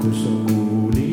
kus on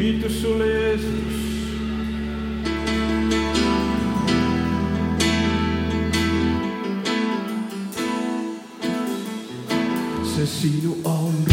kiitus sulle, Jeesus. see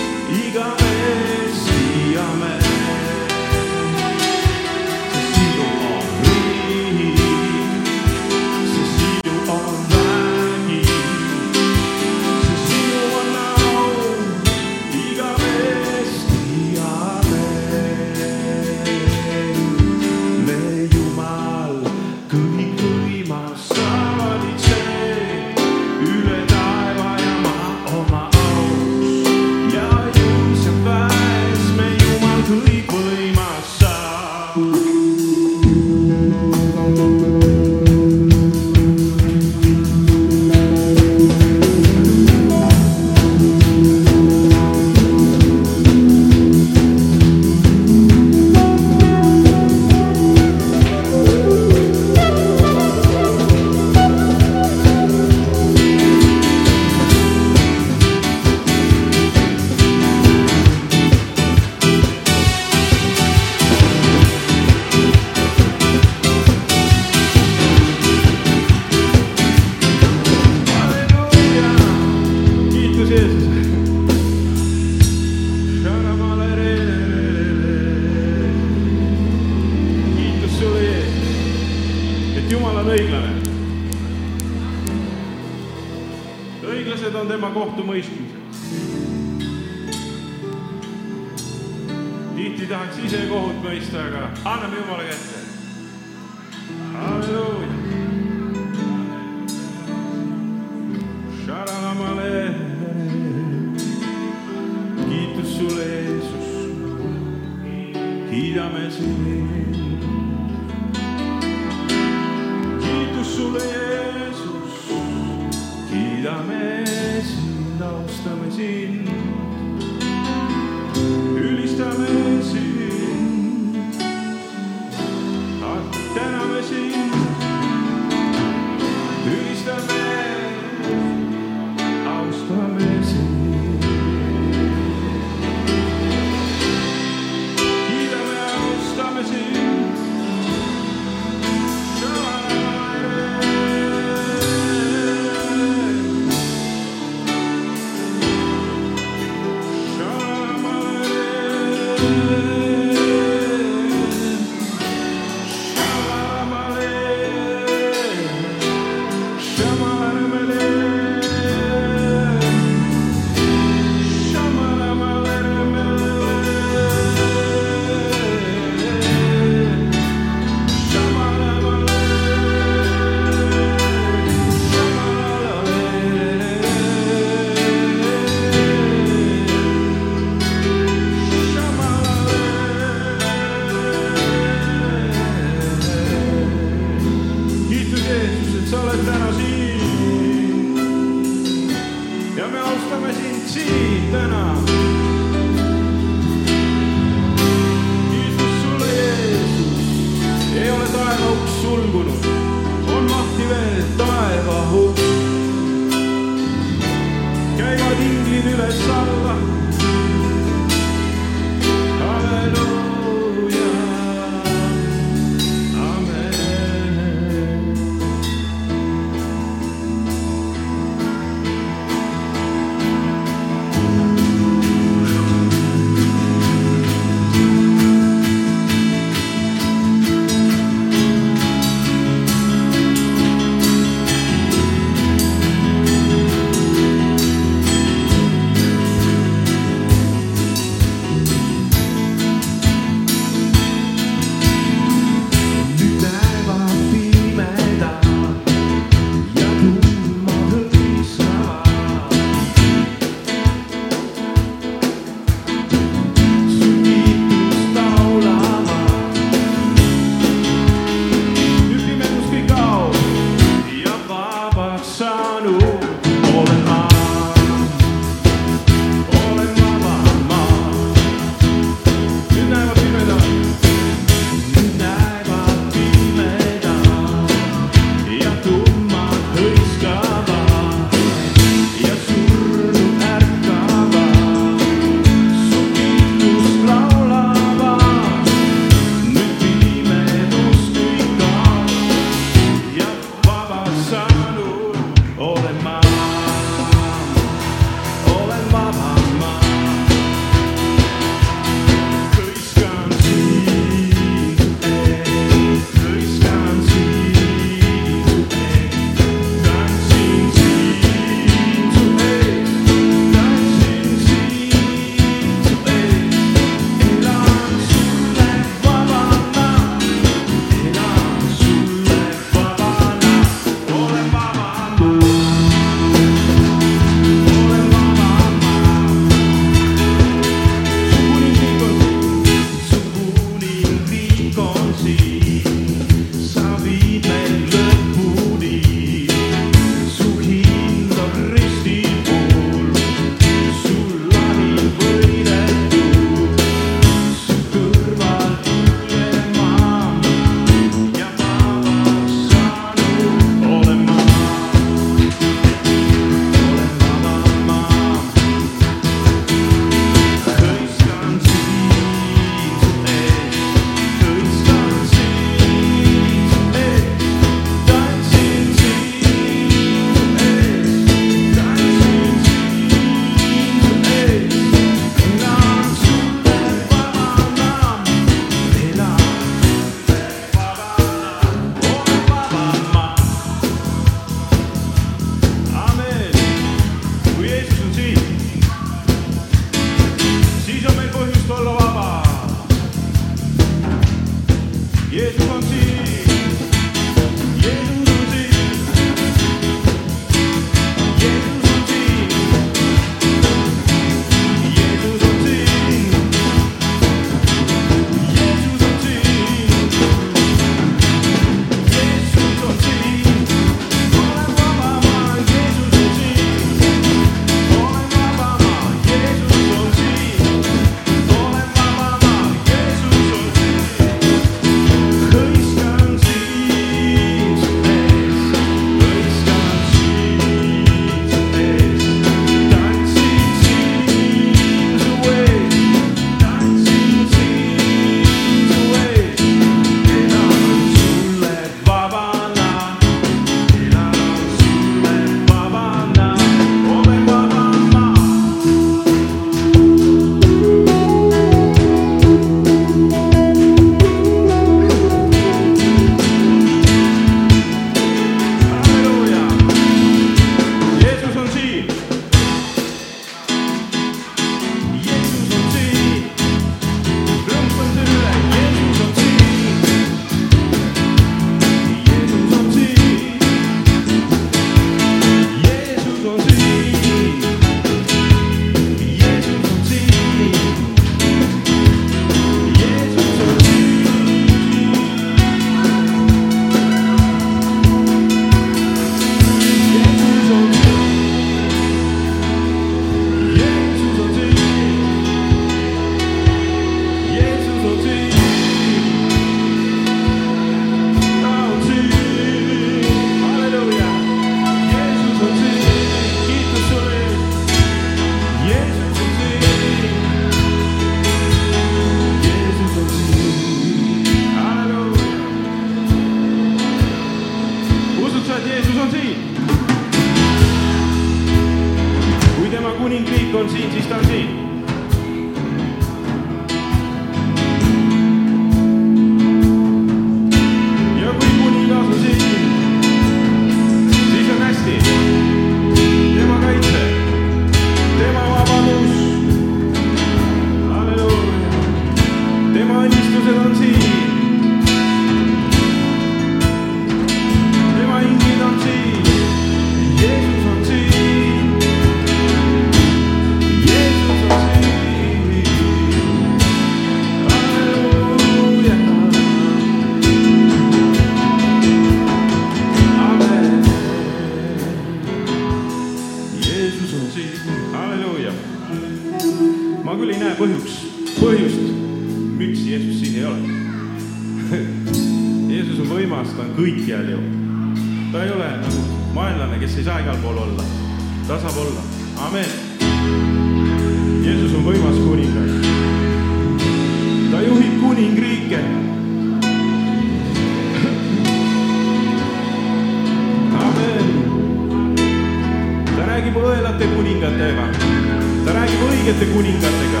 kõigete kuningatega,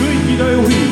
kõigi ta juhib.